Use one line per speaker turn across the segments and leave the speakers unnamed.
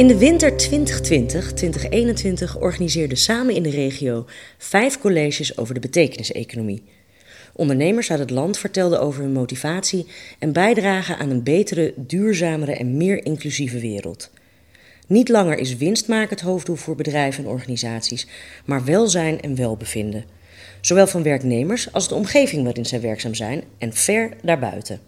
In de winter 2020-2021 organiseerde Samen in de Regio vijf colleges over de betekeniseconomie. Ondernemers uit het land vertelden over hun motivatie en bijdragen aan een betere, duurzamere en meer inclusieve wereld. Niet langer is winst maken het hoofddoel voor bedrijven en organisaties, maar welzijn en welbevinden. Zowel van werknemers als de omgeving waarin zij werkzaam zijn en ver daarbuiten.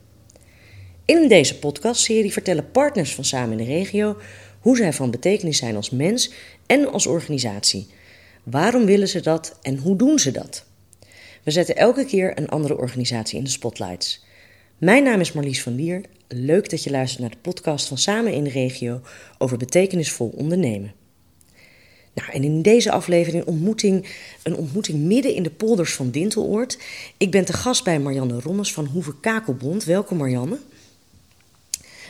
In deze podcastserie vertellen partners van Samen in de Regio hoe zij van betekenis zijn als mens en als organisatie. Waarom willen ze dat en hoe doen ze dat? We zetten elke keer een andere organisatie in de spotlights. Mijn naam is Marlies van Lier. Leuk dat je luistert naar de podcast van Samen in de Regio over betekenisvol ondernemen. Nou, en in deze aflevering ontmoeting, een ontmoeting midden in de polders van Dinteloord. Ik ben te gast bij Marianne Ronnes van Hoeve Kakelbond. Welkom Marianne.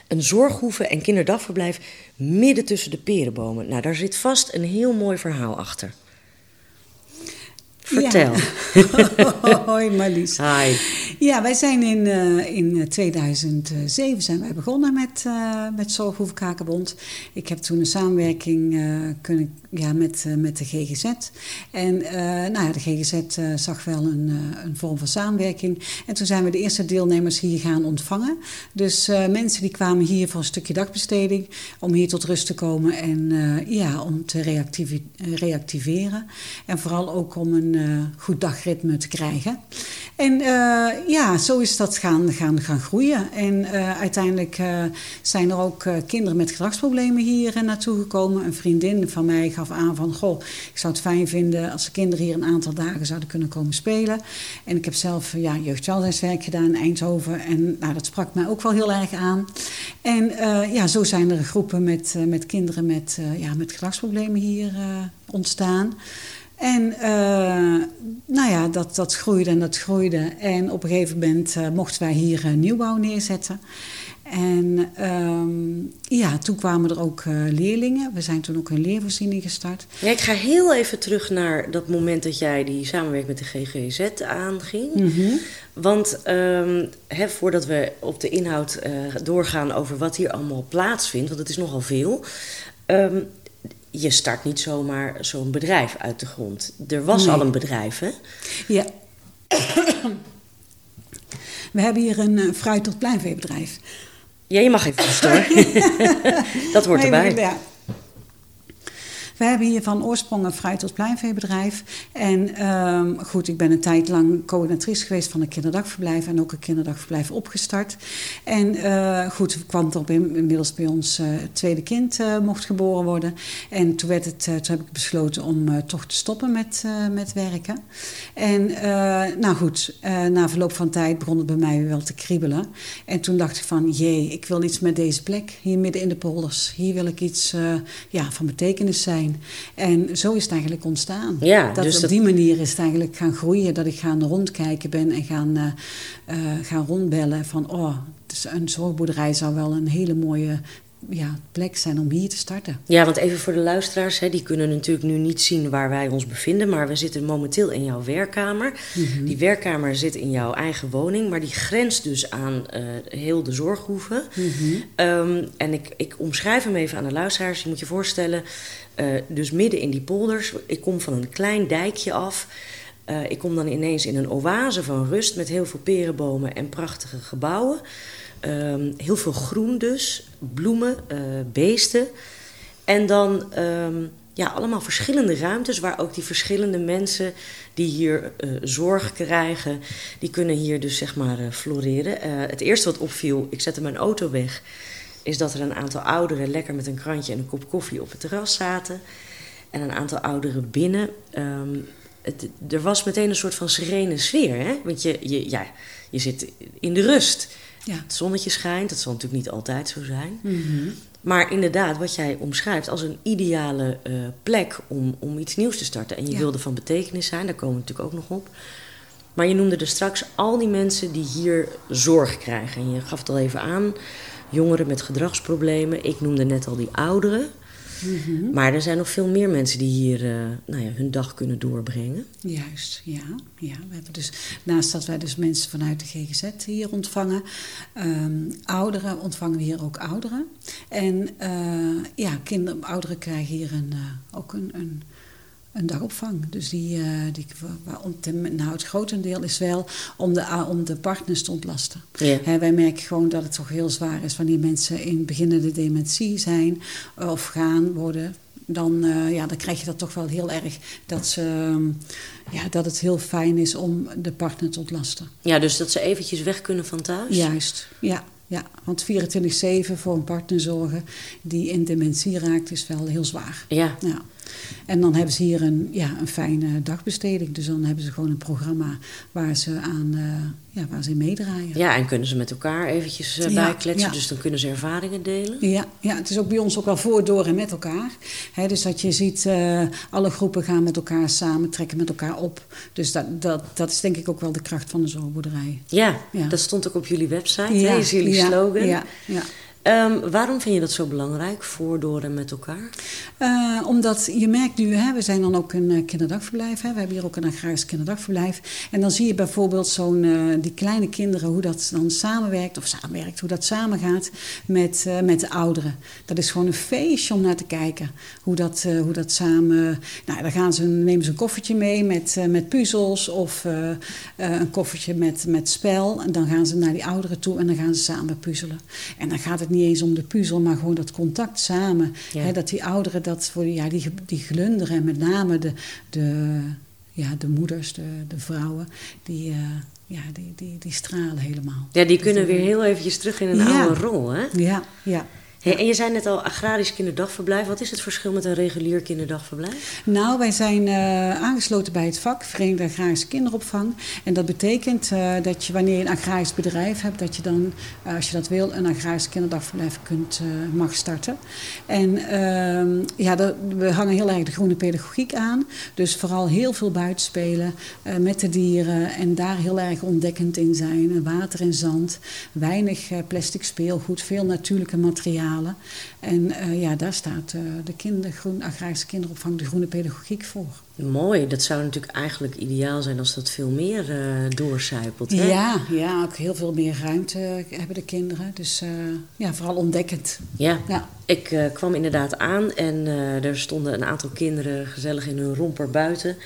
Een zorghoeve en kinderdagverblijf midden tussen de perenbomen. Nou, daar zit vast een heel mooi verhaal achter. Vertel.
Ja. Hoi Marlies.
Hi.
Ja, wij zijn in, uh, in 2007 zijn wij begonnen met, uh, met. Ik heb toen een samenwerking kunnen, ja, met, met de GGZ. En nou ja, de GGZ zag wel een, een vorm van samenwerking. En toen zijn we de eerste deelnemers hier gaan ontvangen. Dus mensen die kwamen hier voor een stukje dagbesteding. Om hier tot rust te komen en ja, om te reactiveren. En vooral ook om een goed dagritme te krijgen. En uh, ja, zo is dat gaan, gaan, gaan groeien. En uh, uiteindelijk uh, zijn er ook kinderen met gedragsproblemen hier naartoe gekomen. Een vriendin van mij gaf aan van... Goh, ik zou het fijn vinden als de kinderen hier een aantal dagen zouden kunnen komen spelen. En ik heb zelf ja, jeugdwelzijnswerk gedaan in Eindhoven. En nou, dat sprak mij ook wel heel erg aan. En ja, zo zijn er groepen met, met kinderen met, ja, met gedragsproblemen hier ontstaan. En uh, nou ja, dat, dat groeide en dat groeide. En op een gegeven moment uh, mochten wij hier uh, nieuwbouw neerzetten. En um, ja, toen kwamen er ook leerlingen. We zijn toen ook een leervoorziening gestart.
Ja, ik ga heel even terug naar dat moment dat jij die samenwerking met de GGZ aanging. Mm -hmm. Want um, hè, voordat we op de inhoud doorgaan over wat hier allemaal plaatsvindt, want het is nogal veel. Um, je start niet zomaar zo'n bedrijf uit de grond. Er was nee. al een bedrijf, hè?
Ja. We hebben hier een uh, fruit- tot pleinveebedrijf.
Ja, je mag even hoor. dat hoort erbij.
Ja. We hebben hier van oorsprong een fruit- tot pleinveebedrijf. En um, goed, ik ben een tijd lang coördinatrice geweest van een kinderdagverblijf en ook een kinderdagverblijf opgestart. En uh, goed, kwam er inmiddels bij ons het tweede kind uh, mocht geboren worden. En toen, werd het, toen heb ik besloten om toch te stoppen met, met werken. En nou goed, na verloop van tijd begon het bij mij wel te kriebelen. En toen dacht ik van, jee, ik wil iets met deze plek, hier midden in de polders. Hier wil ik iets ja, van betekenis zijn. En zo is het eigenlijk ontstaan.
Ja,
dat
dus
op
dat...
die manier is het eigenlijk gaan groeien. Dat ik gaan rondkijken ben en gaan, uh, uh, gaan rondbellen van... oh, een zorgboerderij zou wel een hele mooie ja, plek zijn om hier te starten.
Ja, want even voor de luisteraars, hè, die kunnen natuurlijk nu niet zien waar wij ons bevinden, maar we zitten momenteel in jouw werkkamer. Mm -hmm. Die werkkamer zit in jouw eigen woning, maar die grenst dus aan uh, heel de zorghoeve. Mm -hmm. um, en ik, ik omschrijf hem even aan de luisteraars. Je moet je voorstellen, uh, dus midden in die polders, ik kom van een klein dijkje af. Uh, ik kom dan ineens in een oase van rust met heel veel perenbomen en prachtige gebouwen. Um, heel veel groen dus, bloemen, uh, beesten. En dan um, ja, allemaal verschillende ruimtes waar ook die verschillende mensen die hier zorg krijgen, die kunnen hier dus zeg maar floreren. het eerste wat opviel, ik zette mijn auto weg, is dat er een aantal ouderen lekker met een krantje en een kop koffie op het terras zaten. En een aantal ouderen binnen. Um, het, er was meteen een soort van serene sfeer, hè? Want je, je, ja, je zit in de rust. Ja. Het zonnetje schijnt, dat zal natuurlijk niet altijd zo zijn. Mm -hmm. Maar inderdaad, wat jij omschrijft als een ideale uh, plek om, om iets nieuws te starten. En je ja. wilde van betekenis zijn, daar komen we natuurlijk ook nog op. Maar je noemde er straks al die mensen die hier zorg krijgen. En je gaf het al even aan, jongeren met gedragsproblemen. Ik noemde net al die ouderen. Mhm. Maar er zijn nog veel meer mensen die hier uh, nou ja, hun dag kunnen doorbrengen.
Juist, ja. ja. We hebben dus, naast dat wij dus mensen vanuit de GGZ hier ontvangen, um, ouderen ontvangen we hier ook ouderen. En uh, ja, kinderen, ouderen krijgen hier een, uh, ook een, een een dagopvang. Dus die, uh, die, nou, het grotendeel is wel om de, om de partners te ontlasten. Ja. wij merken gewoon dat het toch heel zwaar is wanneer mensen in beginnende dementie zijn of gaan worden. Dan, uh, ja, dan krijg je dat toch wel heel erg dat, ze, ja, dat het heel fijn is om de partner te ontlasten.
Ja, dus dat ze eventjes weg kunnen van thuis?
Juist, ja. Ja, want 24-7 voor een partner zorgen die in dementie raakt is wel heel zwaar.
Ja.
ja. En dan hebben ze hier een, ja, een fijne dagbesteding. Dus dan hebben ze gewoon een programma waar ze aan uh, ja, waar ze meedraaien.
Ja, en kunnen ze met elkaar eventjes uh, bijkletsen. Dus dan kunnen ze ervaringen delen.
Ja, ja, het is ook bij ons ook wel voor, door en met elkaar. dus dat je ziet, uh, alle groepen gaan met elkaar samen, trekken met elkaar op. Dus dat, dat, dat is denk ik ook wel de kracht van de zorgboerderij.
Ja, ja. dat stond ook op jullie website. Ja, is jullie slogan.
Ja, ja.
Um, waarom vind je dat zo belangrijk, voor, door en met elkaar?
Uh, omdat je merkt nu, hè, we zijn dan ook een uh, kinderdagverblijf. Hè, we hebben hier ook een agrarisch kinderdagverblijf. En dan zie je bijvoorbeeld zo'n, uh, die kleine kinderen, hoe dat dan samenwerkt, of samenwerkt, hoe dat samengaat met, met de ouderen. Dat is gewoon een feestje om naar te kijken. Hoe dat, hoe dat samen. Nou, dan gaan ze, nemen ze een koffertje mee met, met puzzels of een koffertje met, met spel. En dan gaan ze naar die ouderen toe en dan gaan ze samen puzzelen. En dan gaat het niet eens om de puzzel, maar gewoon dat contact samen. Hè, dat die ouderen dat voor ja, die, die glunderen en met name de, de, ja, de moeders, de, de vrouwen, die, uh, ja, die, die, die stralen helemaal.
Ja, die kunnen weer heel eventjes terug in een oude rol, hè?
Ja, ja.
Hey, en je zei net al agrarisch kinderdagverblijf. Wat is het verschil met een regulier kinderdagverblijf?
Nou, wij zijn uh, aangesloten bij het vak Verenigde Agrarische Kinderopvang. En dat betekent uh, dat je wanneer je een agrarisch bedrijf hebt, dat je dan, uh, als je dat wil, een agrarisch kinderdagverblijf kunt, mag starten. En ehm, ja, dat, we hangen heel erg de groene pedagogiek aan. Dus vooral heel veel buitenspelen met de dieren en daar heel erg ontdekkend in zijn. Water en zand, weinig plastic speelgoed, veel natuurlijke materialen. En uh, ja, daar staat uh, de kinder, groen, agrarische kinderopvang, de groene pedagogiek voor.
Mooi, dat zou natuurlijk eigenlijk ideaal zijn als dat veel meer uh, doorcijpelt. Hè?
Ja, ja, ook heel veel meer ruimte hebben de kinderen. Dus ja, vooral ontdekkend.
Ja, ja. ik kwam inderdaad aan en er stonden een aantal kinderen gezellig in hun romper buiten.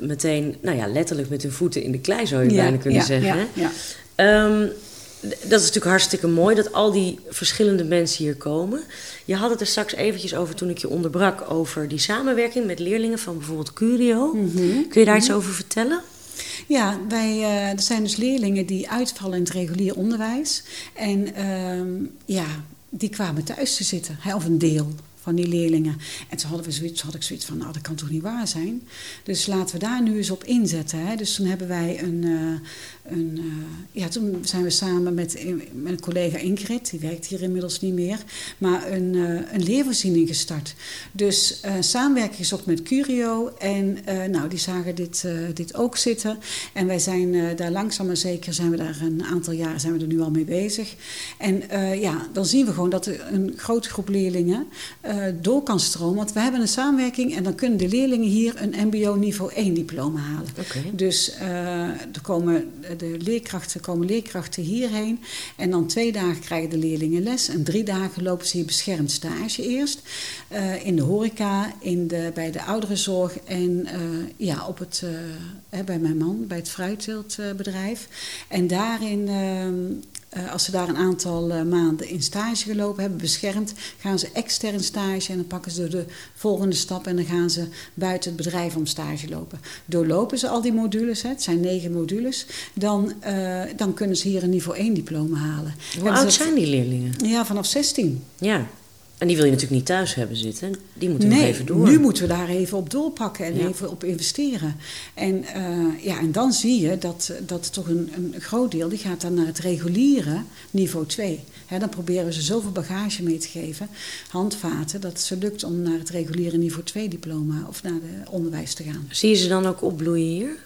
meteen, nou ja, letterlijk met hun voeten in de klei zou je bijna kunnen zeggen. Ja, ja. Um, dat is natuurlijk hartstikke mooi dat al die verschillende mensen hier komen. Je had het er straks eventjes over toen ik je onderbrak over die samenwerking met leerlingen van bijvoorbeeld Curio. Mhm. Kun je daar iets mhm. over vertellen?
Ja, wij, uh, er zijn dus leerlingen die uitvallen in het regulier onderwijs. En uh, ja, die kwamen thuis te zitten, of een deel van die leerlingen. En toen hadden we zoiets, had ik zoiets van, nou dat kan toch niet waar zijn. Dus laten we daar nu eens op inzetten. Hè. Dus toen hebben wij een, uh, een uh, ja, toen zijn we samen met, met een collega Ingrid, die werkt hier inmiddels niet meer, maar een, een leervoorziening gestart. Dus samenwerking gezocht met Curio en nou, die zagen dit, dit ook zitten. En wij zijn daar langzaam maar zeker, zijn we daar een aantal jaren zijn we er nu al mee bezig. En ja, dan zien we gewoon dat een grote groep leerlingen door kan stromen. Want we hebben een samenwerking en dan kunnen de leerlingen hier een MBO niveau 1 diploma halen.
Okay.
Dus uh, er komen de leerkrachten, komen leerkrachten hierheen. En dan twee dagen krijgen de leerlingen les. En drie dagen lopen ze hier beschermd stage eerst. In de horeca, in de, bij de ouderenzorg en ja, op het, bij mijn man, bij het fruitteeltbedrijf. en daarin ehm, uh, als ze daar een aantal uh, maanden in stage gelopen hebben, beschermd, gaan ze extern stage en dan pakken ze de volgende stap en dan gaan ze buiten het bedrijf om stage lopen. Doorlopen ze al die modules, hè, het zijn negen modules, dan, uh, dan kunnen ze hier een niveau 1 diploma halen.
Hoe oud zijn die leerlingen?
Ja, vanaf 16.
Ja. En die wil je natuurlijk niet thuis hebben zitten. Die moeten
nee,
nog even door.
nu moeten we daar even op doorpakken en even op investeren. En, uh, ja, en dan zie je dat, dat toch een, een groot deel... die gaat dan naar het reguliere niveau 2. He, dan proberen ze zoveel bagage mee te geven, handvaten... dat het ze lukt om naar het reguliere niveau 2 diploma... of naar het onderwijs te gaan.
Zie je ze dan ook opbloeien hier?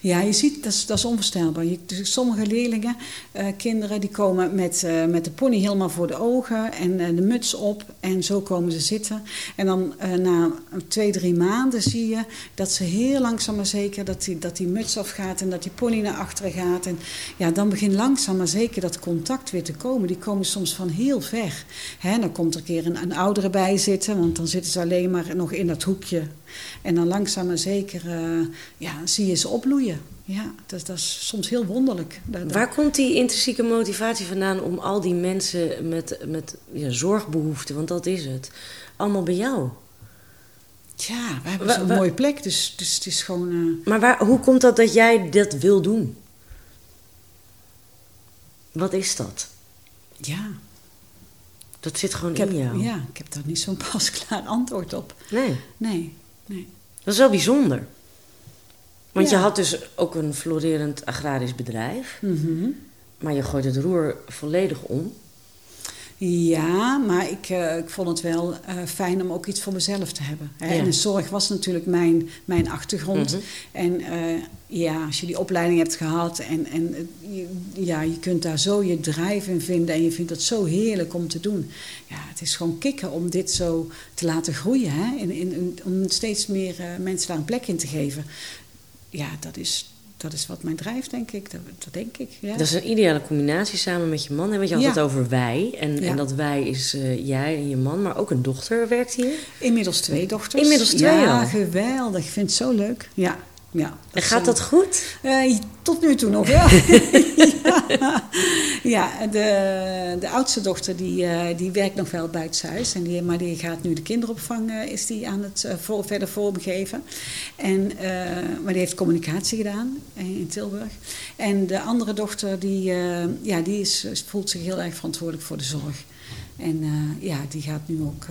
Ja, je ziet, dat is, dat is onvoorstelbaar. Je, dus sommige leerlingen, eh, kinderen, die komen met, eh, met de pony helemaal voor de ogen en eh, de muts op. En zo komen ze zitten. En dan na twee, drie maanden zie je dat ze heel langzaam maar zeker dat die, dat die muts afgaat en dat die pony naar achteren gaat. En ja, dan begint langzaam maar zeker dat contact weer te komen. Die komen soms van heel ver. Hè, dan komt er een keer een, een oudere bij zitten, want dan zitten ze alleen maar nog in dat hoekje en dan langzaam maar zeker uh, ja, zie je ze opbloeien. Ja, dat, dat is soms heel wonderlijk. Dat,
Waar komt die intrinsieke motivatie vandaan om al die mensen met, met ja, zorgbehoeften, want dat is het, allemaal bij jou?
Ja, we hebben zo'n mooie plek, dus, dus het is gewoon... Uh...
Maar waar, hoe komt dat dat jij dat wil doen? Wat is dat?
Ja.
Dat zit gewoon
ik heb,
in jou.
Ja, ik heb daar niet zo'n pasklaar antwoord op.
Nee.
Nee, nee.
Dat is wel bijzonder. Want
Ja.
je had dus ook een florerend agrarisch bedrijf.
Mhm.
Maar je gooit het roer volledig om.
Ja, maar ik, eh, ik vond het wel eh, fijn om ook iets voor mezelf te hebben. Hè.
Ja.
En de zorg was natuurlijk mijn, mijn achtergrond.
Mhm.
En eh, ja, als je die opleiding hebt gehad en, en je, ja, je kunt daar zo je drijf in vinden en je vindt het zo heerlijk om te doen. Ja, het is gewoon kicken om dit zo te laten groeien. Hè? In, in, in- om steeds meer mensen daar een plek in te geven. Ja, dat is, dat is wat mij drijft, denk ik. Dat, dat denk ik, ja.
Dat is een ideale combinatie samen met je man. hè? Want je had
Ja.
het over wij. En,
Ja.
en dat wij is eh, jij en je man. Maar ook een dochter werkt hier.
Inmiddels twee dochters.
Inmiddels twee
ja,
al?
geweldig. Ik vind het zo leuk. Ja, ja.
En gaat dat goed?
eh, tot nu toe nog wel. ja, ja de, de oudste dochter die, eh, die werkt nog wel buitenshuis. En die, maar die gaat nu de kinderopvang eh, is die aan het verder vormgeven. En, maar die heeft communicatie gedaan in Tilburg. En de andere dochter die, ja, die is, voelt zich heel erg verantwoordelijk voor de zorg. En ja, die gaat nu ook...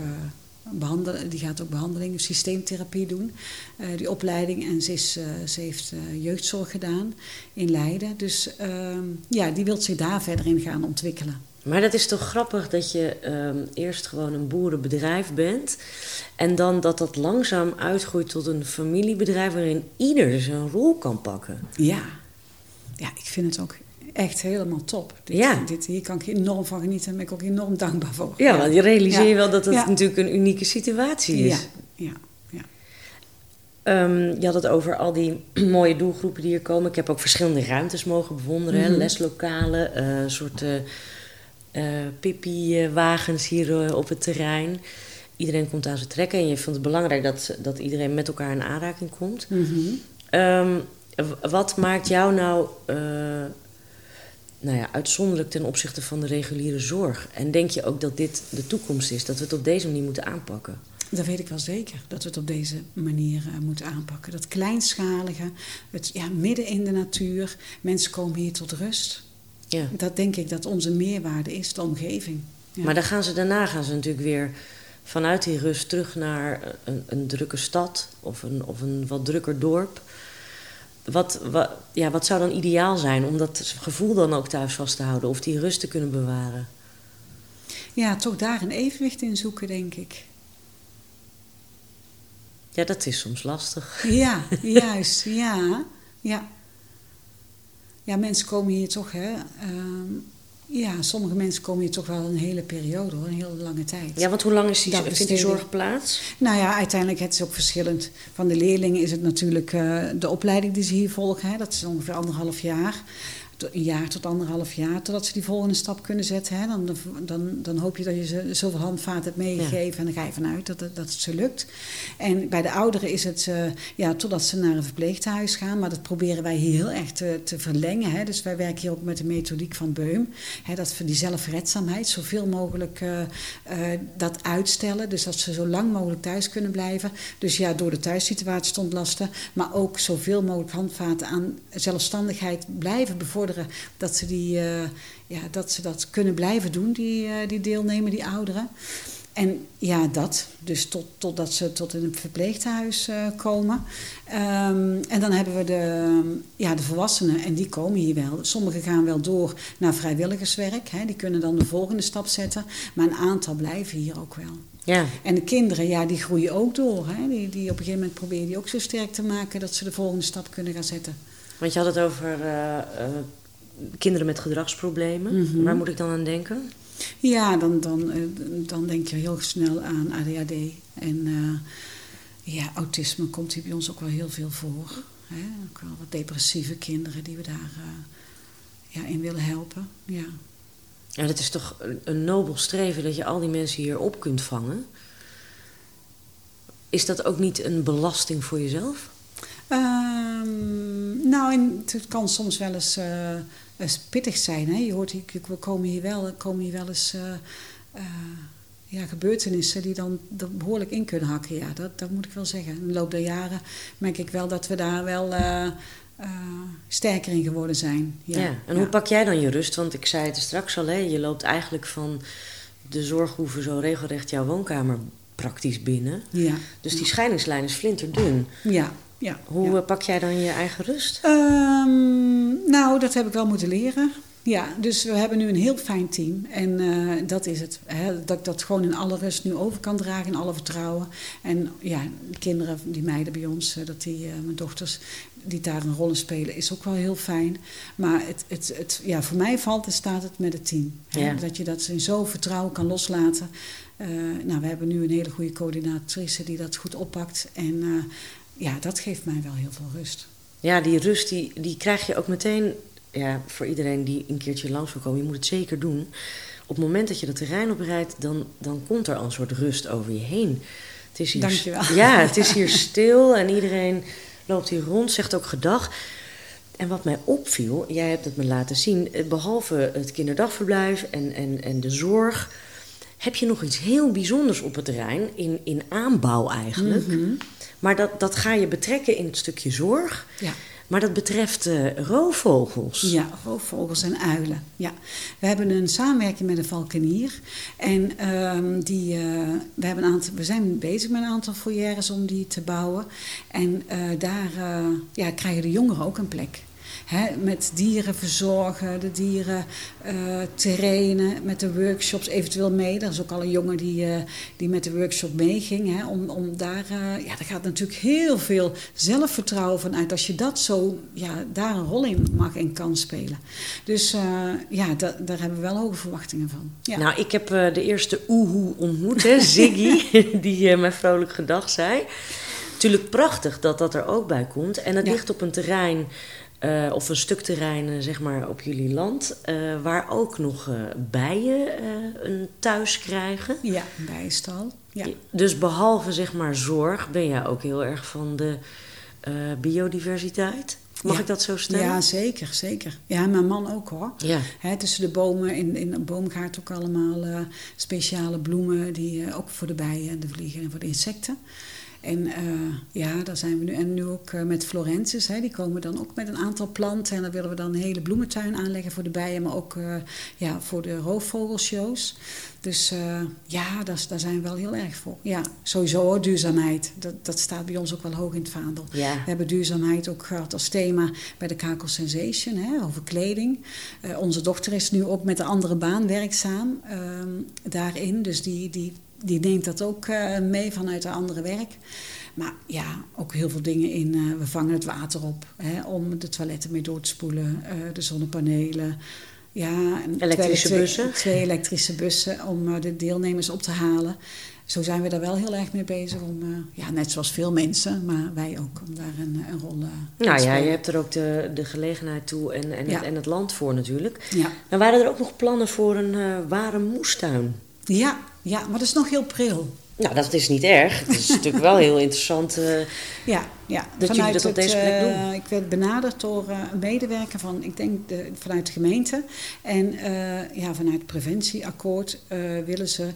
eh, behandelen, die gaat ook behandeling, systeemtherapie doen, eh, die opleiding. En ze, is, eh, ze heeft eh, jeugdzorg gedaan in Leiden. Dus ehm, ja, die wil zich daar verder in gaan ontwikkelen.
Maar dat is toch grappig dat je ehm, eerst gewoon een boerenbedrijf bent. En dan dat dat langzaam uitgroeit tot een familiebedrijf waarin ieder zijn rol kan pakken.
Ja, ja ik vind het ook echt helemaal top. Dit,
Ja.
dit, hier kan ik enorm van genieten en ben ik ook enorm dankbaar voor.
Ja, want je realiseer je
Ja.
wel dat het
Ja.
natuurlijk een unieke situatie is.
Ja, ja, ja.
Ehm, je had het over al die mooie doelgroepen die hier komen. Ik heb ook verschillende ruimtes mogen bewonderen.
Mhm.
Leslokalen, eh, een soort eh Pippi-wagens hier eh, op het terrein. Iedereen komt aan zijn trekken. En je vindt het belangrijk dat, dat iedereen met elkaar in aanraking komt. W- wat maakt jou nou, nou ja, uitzonderlijk ten opzichte van de reguliere zorg? En denk je ook dat dit de toekomst is? Dat we het op deze manier moeten aanpakken?
Dat weet ik wel zeker, dat we het op deze manier eh, moeten aanpakken. Dat kleinschalige, het ja, midden in de natuur, mensen komen hier tot rust.
Ja.
Dat denk ik dat onze meerwaarde is, de omgeving. Ja.
Maar dan gaan ze, daarna gaan ze natuurlijk weer vanuit die rust terug naar een, een drukke stad of een, of een wat drukker dorp. Wat, wat, ja, wat zou dan ideaal zijn om dat gevoel dan ook thuis vast te houden of die rust te kunnen bewaren?
Ja, toch daar een evenwicht in zoeken, denk ik.
Ja, dat is soms lastig.
Ja, juist, ja, ja. Ja, mensen komen hier toch, hè. ehm, ja, sommige mensen komen hier toch wel een hele periode, hoor, een hele lange tijd.
Ja, want hoe lang is die, vindt die zorg plaats?
Nou ja, uiteindelijk het is ook verschillend. Van de leerlingen is het natuurlijk eh, de opleiding die ze hier volgen. Hè, dat is ongeveer anderhalf jaar. Tot- Een jaar tot anderhalf jaar, totdat ze die volgende stap kunnen zetten. Hè. Dan, dan, dan hoop je dat je ze zoveel handvaart hebt meegegeven. En dan ga je vanuit dat, het- dat het ze lukt. En bij de ouderen is het eh, ja, totdat ze naar een verpleeghuis gaan. Maar dat proberen wij heel erg te, te verlengen. Hè. Dus wij werken hier ook met de methodiek van Beum. Hè, dat we die zelfredzaamheid zoveel mogelijk eh, eh, dat uitstellen. Dus dat ze zo lang mogelijk thuis kunnen blijven. Dus ja, door de thuissituatie te ontlasten. Maar ook zoveel mogelijk handvaten aan zelfstandigheid blijven bevorderen. Dat ze, die, eh, ja, dat, ze dat kunnen blijven doen, die, eh, die deelnemen, die ouderen. En ja, dat. Dus tot, totdat ze tot in een verpleeghuis eh, komen. Ehm, en dan hebben we de, ja, de volwassenen, en die komen hier wel. Sommigen gaan wel door naar vrijwilligerswerk. Hè, die kunnen dan de volgende stap zetten. Maar een aantal blijven hier ook wel.
Ja,
En de kinderen, ja, die groeien ook door. Hè? Die, die op een gegeven moment proberen die ook zo sterk te maken dat ze de volgende stap kunnen gaan zetten.
Want je had het over uh, kinderen met gedragsproblemen. Mhm. Waar moet ik dan aan denken?
Ja, dan, dan, dan denk je heel snel aan ADHD. En ja, autisme komt hier bij ons ook wel heel veel voor. Hè? Ook wel wat depressieve kinderen die we daar ja, in willen helpen. Ja.
En het is toch een nobel streven dat je al die mensen hier op kunt vangen. Is dat ook niet een belasting voor jezelf?
Um, nou, het kan soms wel eens, uh, eens pittig zijn. Hè? Je hoort, we komen hier wel, komen hier wel eens uh, uh, ja, gebeurtenissen die dan er behoorlijk in kunnen hakken. Ja, dat, dat moet ik wel zeggen. In de loop der jaren merk ik wel dat we daar wel sterker in geworden zijn.
Ja, ja. en hoe pak jij dan je rust? Want ik zei het straks al, hè, je loopt eigenlijk van de zorghoeve zo regelrecht jouw woonkamer praktisch binnen. Ja. Dus die scheidingslijn is flinterdun.
Ja, ja.
Hoe pak jij dan je eigen rust?
Um, nou, dat heb ik wel moeten leren. Ja, dus we hebben nu een heel fijn team. En uh, dat is het. Hè? Dat ik dat gewoon in alle rust nu over kan dragen, in alle vertrouwen. En ja, de kinderen, die meiden bij ons, dat die, uh, mijn dochters, die daar een rol in spelen, is ook wel heel fijn. Maar het, het, het, ja, voor mij valt en staat het met het team. Hè? Dat je dat in zo vertrouwen kan loslaten. Uh, nou, we hebben nu een hele goede coördinatrice die dat goed oppakt. En ja, dat geeft mij wel heel veel rust.
Ja, die rust die, die krijg je ook meteen ja, voor iedereen die een keertje langs wil komen, je moet het zeker doen. Op het moment dat je dat terrein oprijdt, dan, dan komt er al een soort rust over je heen.
Het is hier, Dankjewel.
Ja, het is hier stil en iedereen loopt hier rond, zegt ook gedag. En wat mij opviel, jij hebt het me laten zien, eh, behalve het kinderdagverblijf en, en, en de zorg, heb je nog iets heel bijzonders op het terrein, in, in aanbouw eigenlijk. Mhm. Maar dat, dat ga je betrekken in het stukje zorg. Ja. Maar dat betreft uh, roofvogels.
Ja, roofvogels en uilen. Ja. We hebben een samenwerking met een valkenier. En uh, die, uh, we, hebben een aantal, we zijn bezig met een aantal foyeres om die te bouwen. En uh, daar ja, krijgen de jongeren ook een plek met dieren verzorgen, de dieren uh, trainen, met de workshops eventueel mee. Er is ook al een jongen die, uh, die met de workshop meeging. om, om daar, uh, ja, daar gaat natuurlijk heel veel zelfvertrouwen van uit als je dat zo, ja, daar een rol in mag en kan spelen. Dus ja, da, daar hebben we wel hoge verwachtingen van. Ja.
Nou, ik heb de eerste oehoe ontmoet, hè, Ziggy, die mij vrolijk gedag zei. Natuurlijk prachtig dat dat er ook bij komt. En het ligt op een terrein uh, of een stuk terrein zeg maar, op jullie land, uh, waar ook nog uh, bijen een thuis krijgen.
Ja, een bijenstal. Ja.
Dus behalve zeg maar zorg, ben jij ook heel erg van de biodiversiteit? Mag ik dat zo stellen?
Ja, zeker, zeker. Ja, mijn man ook hoor. Ja. He, tussen de bomen, in, in een boomgaard ook allemaal speciale bloemen, die ook voor de bijen en de vliegen en voor de insecten. En uh, ja, daar zijn we nu. En nu ook uh, met Florentis. Hè, die komen dan ook met een aantal planten. En dan willen we dan een hele bloementuin aanleggen voor de bijen. Maar ook uh, ja, voor de roofvogelshows. Dus ja, daar, daar zijn we wel heel erg voor. Ja, sowieso duurzaamheid. Dat, dat staat bij ons ook wel hoog in het vaandel. Ja. We hebben duurzaamheid ook gehad als thema bij de Kakel Sensation. Hè, over kleding. onze dochter is nu ook met een andere baan werkzaam ehm, daarin. Dus die... die die neemt dat ook uh, mee vanuit haar andere werk. Maar ja, ook heel veel dingen in. Uh, we vangen het water op hè, om de toiletten mee door te spoelen, uh, de zonnepanelen. Ja,
en elektrische
twee,
bussen?
Twee elektrische bussen om de deelnemers op te halen. Zo zijn we daar wel heel erg mee bezig. Om, ja, net zoals veel mensen, maar wij ook, om daar een, een rol uh,
Nou ja, je hebt er ook de, de gelegenheid toe en, en, het, en het land voor natuurlijk. Ja. Maar waren er ook nog plannen voor een ware moestuin?
Ja, ja, maar dat is nog heel pril.
Nou, dat is niet erg. Het is natuurlijk wel heel interessant uh,
ja, ja.
dat vanuit jullie dat op deze plek doen. Uh,
ik werd benaderd door uh, een medewerker van, ik denk de, vanuit de gemeente. En ja, vanuit het preventieakkoord willen ze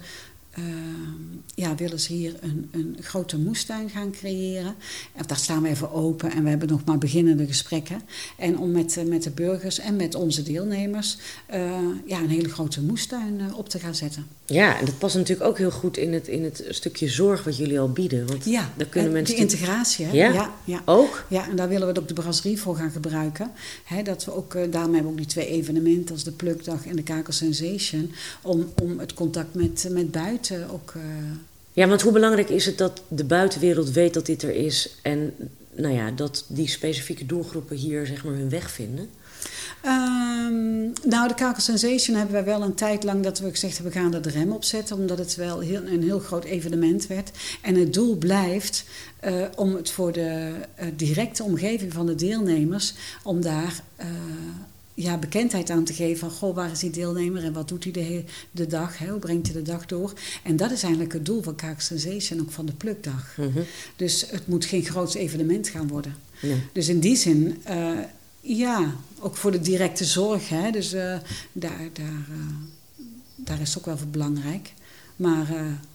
Ehm, ja, willen ze hier een, een grote moestuin gaan creëren. En daar staan we even open en we hebben nog maar beginnende gesprekken. En om met, met de burgers en met onze deelnemers uh, ja, een hele grote moestuin uh, op te gaan zetten.
Ja, en dat past natuurlijk ook heel goed in het, in het stukje zorg wat jullie al bieden. Want
ja,
daar kunnen mensen
die integratie. Hè?
Ja? ja? Ja,
ook? Ja, en daar willen we ook de brasserie voor gaan gebruiken. Hè, dat we ook, daarom hebben we ook die twee evenementen als de Plukdag en de Kakel Sensation. Om, om het contact met, met buiten ook...
ja, want hoe belangrijk is het dat de buitenwereld weet dat dit er is en nou ja, dat die specifieke doelgroepen hier zeg maar hun weg vinden?
Ehm, nou, de Kakel Sensation hebben wij wel een tijd lang dat we gezegd hebben, we gaan er de rem op zetten. Omdat het wel heel, een heel groot evenement werd. En het doel blijft uh, om het voor de uh, directe omgeving van de deelnemers, om daar uh, ja, bekendheid aan te geven van, goh, waar is die deelnemer en wat doet hij de, de dag, hè, hoe brengt hij de dag door. En dat is eigenlijk het doel van Kakel Sensation, ook van de plukdag. Mm -hmm. Dus het moet geen groot evenement gaan worden. Ja. Dus in die zin ja, ook voor de directe zorg. Hè? Dus uh, daar, daar, uh, daar is het ook wel voor belangrijk. Maar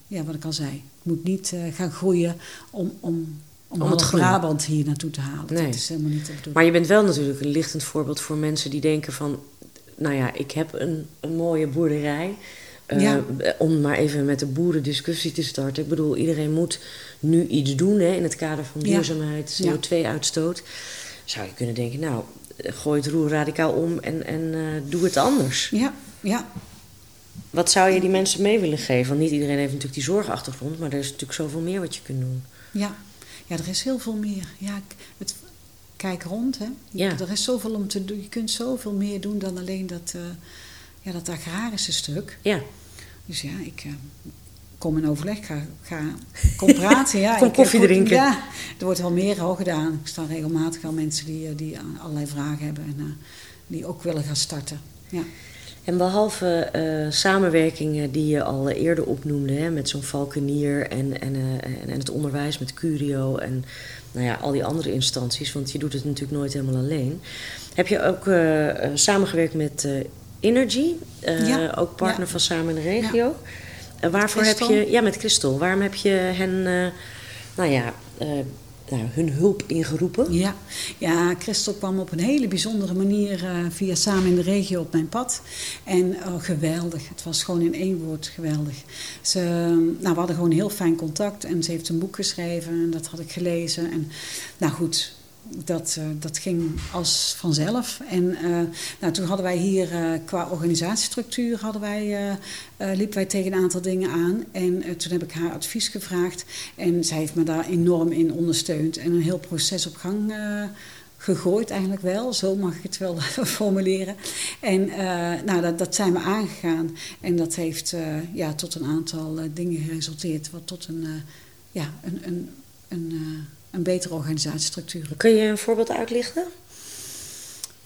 ja, wat ik al zei, het moet niet gaan groeien om, om, om, om het Brabant hier naartoe te halen.
Nee.
Dat is helemaal niet
Maar je bent wel natuurlijk een lichtend voorbeeld voor mensen die denken van... nou ja, ik heb een, een mooie boerderij... Ja. om maar even met de boerendiscussie te starten. Ik bedoel, iedereen moet nu iets doen hè, in het kader van duurzaamheid, ja. CO2-uitstoot. Zou je kunnen denken, nou, gooi het roer radicaal om en, en uh, doe het anders.
Ja, ja.
Wat zou je die mensen mee willen geven? Want niet iedereen heeft natuurlijk die zorgachtergrond, maar er is natuurlijk zoveel meer wat je kunt doen.
Ja, ja er is heel veel meer. Ja, het, kijk rond, hè. Ja. Er is zoveel om te doen. Je kunt zoveel meer doen dan alleen dat, uh, ja, dat agrarische stuk.
Ja.
Dus ja, ik, uh, kom in overleg, ga, ga kom praten. Ja,
kom koffie
ik,
drinken.
Ja, er wordt wel meer al gedaan. Ik sta regelmatig aan mensen die, die allerlei vragen hebben en uh, die ook willen gaan starten. Ja.
En behalve uh, samenwerkingen die je al eerder opnoemde, hè, met zo'n valkenier en, en, uh, en, en, het onderwijs met Curio en nou ja, al die andere instanties, want je doet het natuurlijk nooit helemaal alleen. Heb je ook samengewerkt met Energy,
ja.
ook partner
ja.
van Samen in de Regio?
Ja.
Waarvoor heb je, ja, met Christel, waarom heb je hen, nou ja, nou, hun hulp ingeroepen?
Ja. ja, Christel kwam op een hele bijzondere manier via Samen in de Regio op mijn pad. En oh, geweldig, het was gewoon in één woord geweldig. Ze, nou, we hadden gewoon heel fijn contact en ze heeft een boek geschreven en dat had ik gelezen. En nou goed, dat, uh, dat ging als vanzelf. En uh, nou, toen hadden wij hier uh, qua organisatiestructuur hadden wij, liepen wij tegen een aantal dingen aan. En toen heb ik haar advies gevraagd. En zij heeft me daar enorm in ondersteund. En een heel proces op gang gegooid eigenlijk wel. Zo mag ik het wel formuleren. En nou, dat, dat zijn we aangegaan. En dat heeft ja, tot een aantal dingen geresulteerd. Wat tot een, ja, een, een, een een betere organisatiestructuur.
Kun je een voorbeeld uitlichten?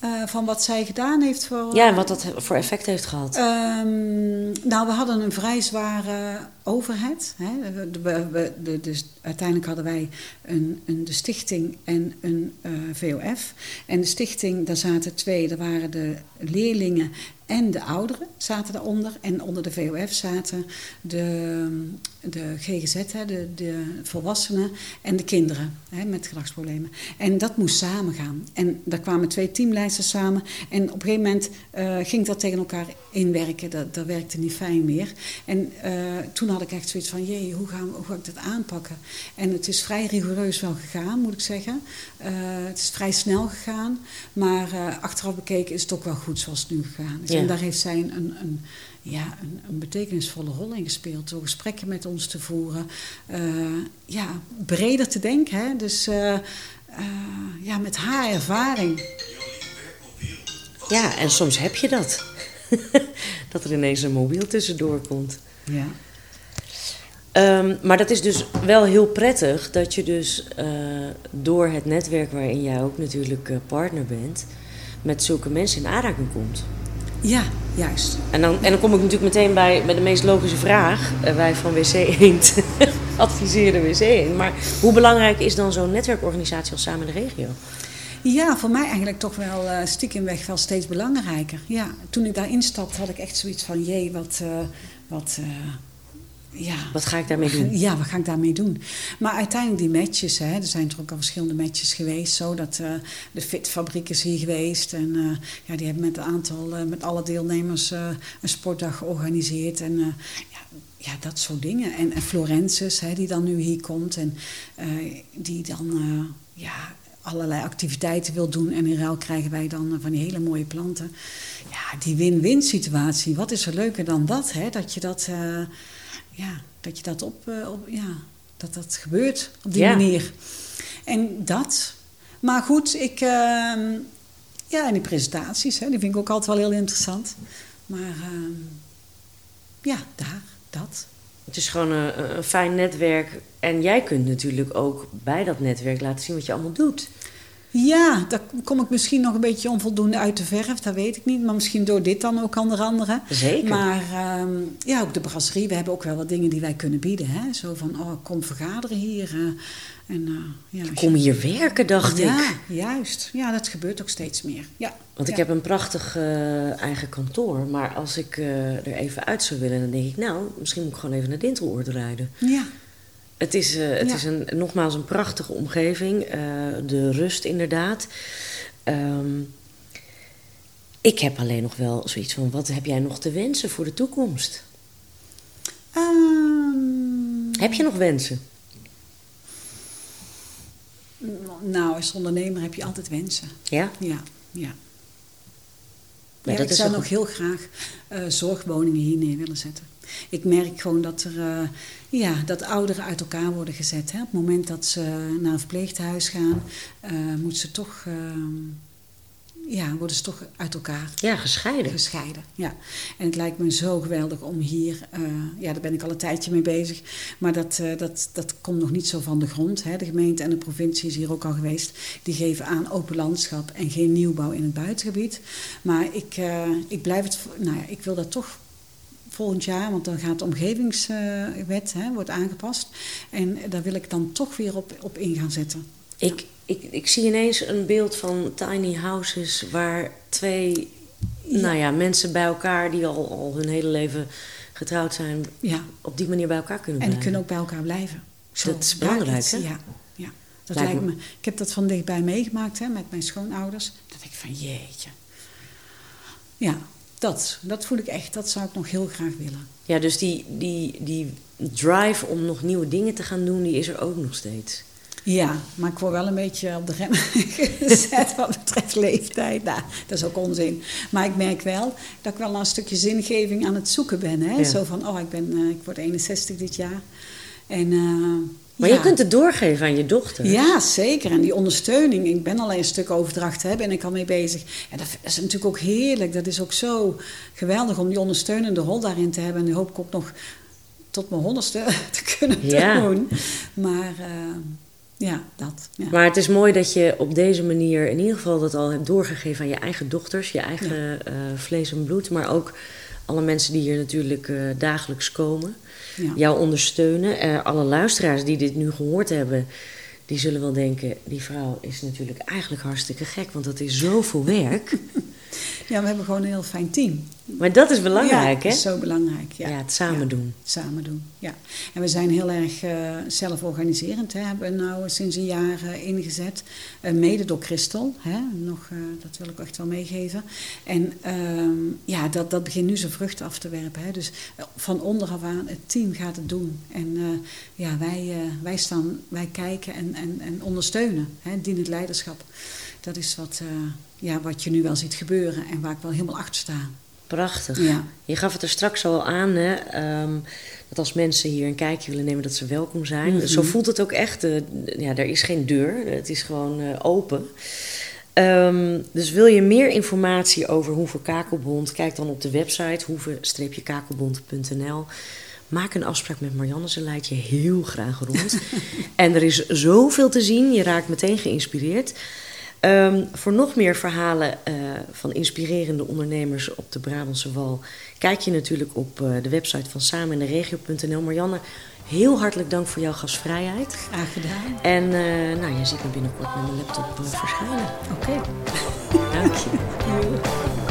Uh, van wat zij gedaan heeft voor.
Ja, wat dat voor effect heeft gehad.
Um, nou, we hadden een vrij zware overhead. Hè. De, dus uiteindelijk hadden wij een, een, de stichting en een uh, VOF. En de stichting, daar zaten twee, daar waren de leerlingen en de ouderen zaten daaronder. En onder de VOF zaten de, de GGZ, de, de volwassenen en de kinderen hè, met gedragsproblemen. En dat moest samengaan. En daar kwamen twee teamleiders samen. En op een gegeven moment uh, ging dat tegen elkaar inwerken. Dat, dat werkte niet fijn meer. En uh, toen had ik echt zoiets van, jee, hoe, gaan, hoe ga ik dat aanpakken? En het is vrij rigoureus wel gegaan, moet ik zeggen. Uh, het is vrij snel gegaan. Maar achteraf bekeken is het ook wel goed zoals het nu gegaan is. En daar heeft zij een, een, een ja, een, een, betekenisvolle rol in gespeeld. Door gesprekken met ons te voeren. Uh, ja, breder te denken. Hè? Dus uh, uh, ja, met haar ervaring.
Ja, en soms heb je dat. dat er ineens een mobiel tussendoor komt.
Ja.
Um, maar dat is dus wel heel prettig dat je dus door het netwerk waarin jij ook natuurlijk partner bent, met zulke mensen in aanraking komt.
Ja, juist.
En dan, en dan kom ik natuurlijk meteen bij, bij de meest logische vraag. Uh, wij van WC Eend adviseren WC Eend. Maar hoe belangrijk is dan zo'n netwerkorganisatie als Samen de Regio?
Ja, voor mij eigenlijk toch wel uh, stiekemweg wel steeds belangrijker. Ja, toen ik daarin stapte had ik echt zoiets van... jee, wat... Uh, wat ja.
Wat ga ik daarmee doen?
Ja, wat ga ik daarmee doen? Maar uiteindelijk die matches, hè, er zijn toch ook al verschillende matches geweest. Zo dat uh, de fitfabriek is hier geweest. En uh, ja, die hebben met een aantal, uh, met alle deelnemers een sportdag georganiseerd. En ja, ja, dat soort dingen. En, en Florences, hè, die dan nu hier komt. En die dan ja, allerlei activiteiten wil doen. En in ruil krijgen wij dan van die hele mooie planten. Ja, die win-win situatie. Wat is er leuker dan dat, hè? Dat je dat ja, dat je dat op, uh, op, ja, dat dat gebeurt op die
ja.
manier. En dat. Maar goed, ik... ehm, ja, en die presentaties, hè, die vind ik ook altijd wel heel interessant. Maar ehm, ja, daar, dat.
Het is gewoon een, een fijn netwerk. En jij kunt natuurlijk ook bij dat netwerk laten zien wat je allemaal doet.
Ja, daar kom ik misschien nog een beetje onvoldoende uit de verf, dat weet ik niet. Maar misschien door dit dan ook onder andere.
Zeker.
Maar ehm, ja, ook de brasserie, we hebben ook wel wat dingen die wij kunnen bieden. Hè? Zo van, oh, kom vergaderen hier. eh, en, eh, ja,
Kom hier werken, dacht
ja,
ik.
juist. Ja, dat gebeurt ook steeds meer. Ja.
Want ik
Ja.
heb een prachtig eh, eigen kantoor. Maar als ik er even uit zou willen, dan denk ik... nou, misschien moet ik gewoon even naar Dinteloord rijden.
Ja,
Het is, eh, het
Ja.
is een, nogmaals een prachtige omgeving. eh, de rust inderdaad. Ehm, ik heb alleen nog wel zoiets van... wat heb jij nog te wensen voor de toekomst?
Ehm,
Heb je nog wensen?
nou, als ondernemer heb je altijd wensen.
Ja?
Ja, ja.
Dat
ik zou nog heel graag eh, zorgwoningen hier neer willen zetten. Ik merk gewoon dat er eh, ja, dat ouderen uit elkaar worden gezet. Hè. Op het moment dat ze naar een verpleeghuis gaan, eh moeten ze toch, ehm, ja, worden ze toch uit elkaar
Ja, gescheiden.
gescheiden. Ja. En het lijkt me zo geweldig om hier, eh, ja, daar ben ik al een tijdje mee bezig, maar dat, dat, dat komt nog niet zo van de grond. Hè. De gemeente en de provincie is hier ook al geweest. Die geven aan open landschap en geen nieuwbouw in het buitengebied. Maar ik, ik blijf het, nou ja, ik wil dat toch volgend jaar, want dan gaat de omgevingswet hè, wordt aangepast. En daar wil ik dan toch weer op, op in gaan zetten.
Ik, ik, ik zie ineens een beeld van tiny houses... waar twee
Ja.
nou ja, mensen bij elkaar... die al, al hun hele leven getrouwd zijn...
Ja,
op die manier bij elkaar kunnen
en die
blijven.
kunnen ook bij elkaar blijven.
Dat is belangrijk, hè?
Ja, ja. Dat
Lijkt
lijkt
me-
me. Ik heb dat van dichtbij meegemaakt hè, met mijn schoonouders. Dat ik van jeetje. Ja, dat, dat voel ik echt. Dat zou ik nog heel graag willen.
Ja, dus die, die, die drive om nog nieuwe dingen te gaan doen... die is er ook nog steeds.
Ja, maar ik word wel een beetje op de rem gezet wat betreft leeftijd. Nou, dat is ook onzin. Maar ik merk wel dat ik wel een stukje zingeving aan het zoeken ben. Hè?
Ja.
Zo van, oh, ik, ben, eh, ik word 61 dit jaar. En, eh,
Maar
ja.
je kunt het doorgeven aan je dochter.
Ja, zeker. En die ondersteuning. Ik ben alleen een stuk overdracht, hè, ben ik al mee bezig. En dat is natuurlijk ook heerlijk. Dat is ook zo geweldig om die ondersteunende rol daarin te hebben. En die hoop ik ook nog tot mijn honderdste te kunnen
Ja.
doen. Maar eh, ja, dat. Ja.
Maar het is mooi dat je op deze manier in ieder geval dat al hebt doorgegeven aan je eigen dochters, je eigen eh, vlees en bloed, maar ook alle mensen die hier natuurlijk eh, dagelijks komen,
Ja.
jou ondersteunen. Eh, alle luisteraars die dit nu gehoord hebben, die zullen wel denken, die vrouw is natuurlijk eigenlijk hartstikke gek, want dat is zoveel werk.
ja, we hebben gewoon een heel fijn team.
maar dat is belangrijk,
ja,
hè?
is zo belangrijk. Ja,
Ja, het samen
Ja,
doen.
Samen doen, ja. En we zijn heel erg eh, zelforganiserend. Hè. Hebben we nou sinds een jaar eh, ingezet. Eh, mede door Christel. Hè. Nog, dat wil ik echt wel meegeven. En ehm, ja, dat, dat begint nu zijn vruchten af te werpen. Hè. Dus van onderaf aan, het team gaat het doen. En ja, wij, wij, staan, wij kijken en, en, en ondersteunen. Hè. Dienend leiderschap. Dat is wat, eh, ja, wat je nu wel ziet gebeuren. En waar ik wel helemaal achter sta.
Prachtig.
Ja.
Je gaf het er straks al aan, hè, ehm, dat als mensen hier een kijkje willen nemen, dat ze welkom zijn.
Mhm.
Zo voelt het ook echt. eh, ja, er is geen deur, het is gewoon eh, open. Ehm, dus wil je meer informatie over Hoeve Kakelbond, kijk dan op de website hoeve-kakelbond.nl. Maak een afspraak met Marianne, ze leidt je heel graag rond. en er is zoveel te zien, je raakt meteen geïnspireerd. Ehm, voor nog meer verhalen eh, van inspirerende ondernemers op de Brabantse Wal, kijk je natuurlijk op eh, de website van sameninderegio.nl. Marianne, heel hartelijk dank voor jouw gastvrijheid.
Graag gedaan.
En eh, nou, je ziet me binnenkort met mijn laptop verschijnen.
Oké.
Dank je.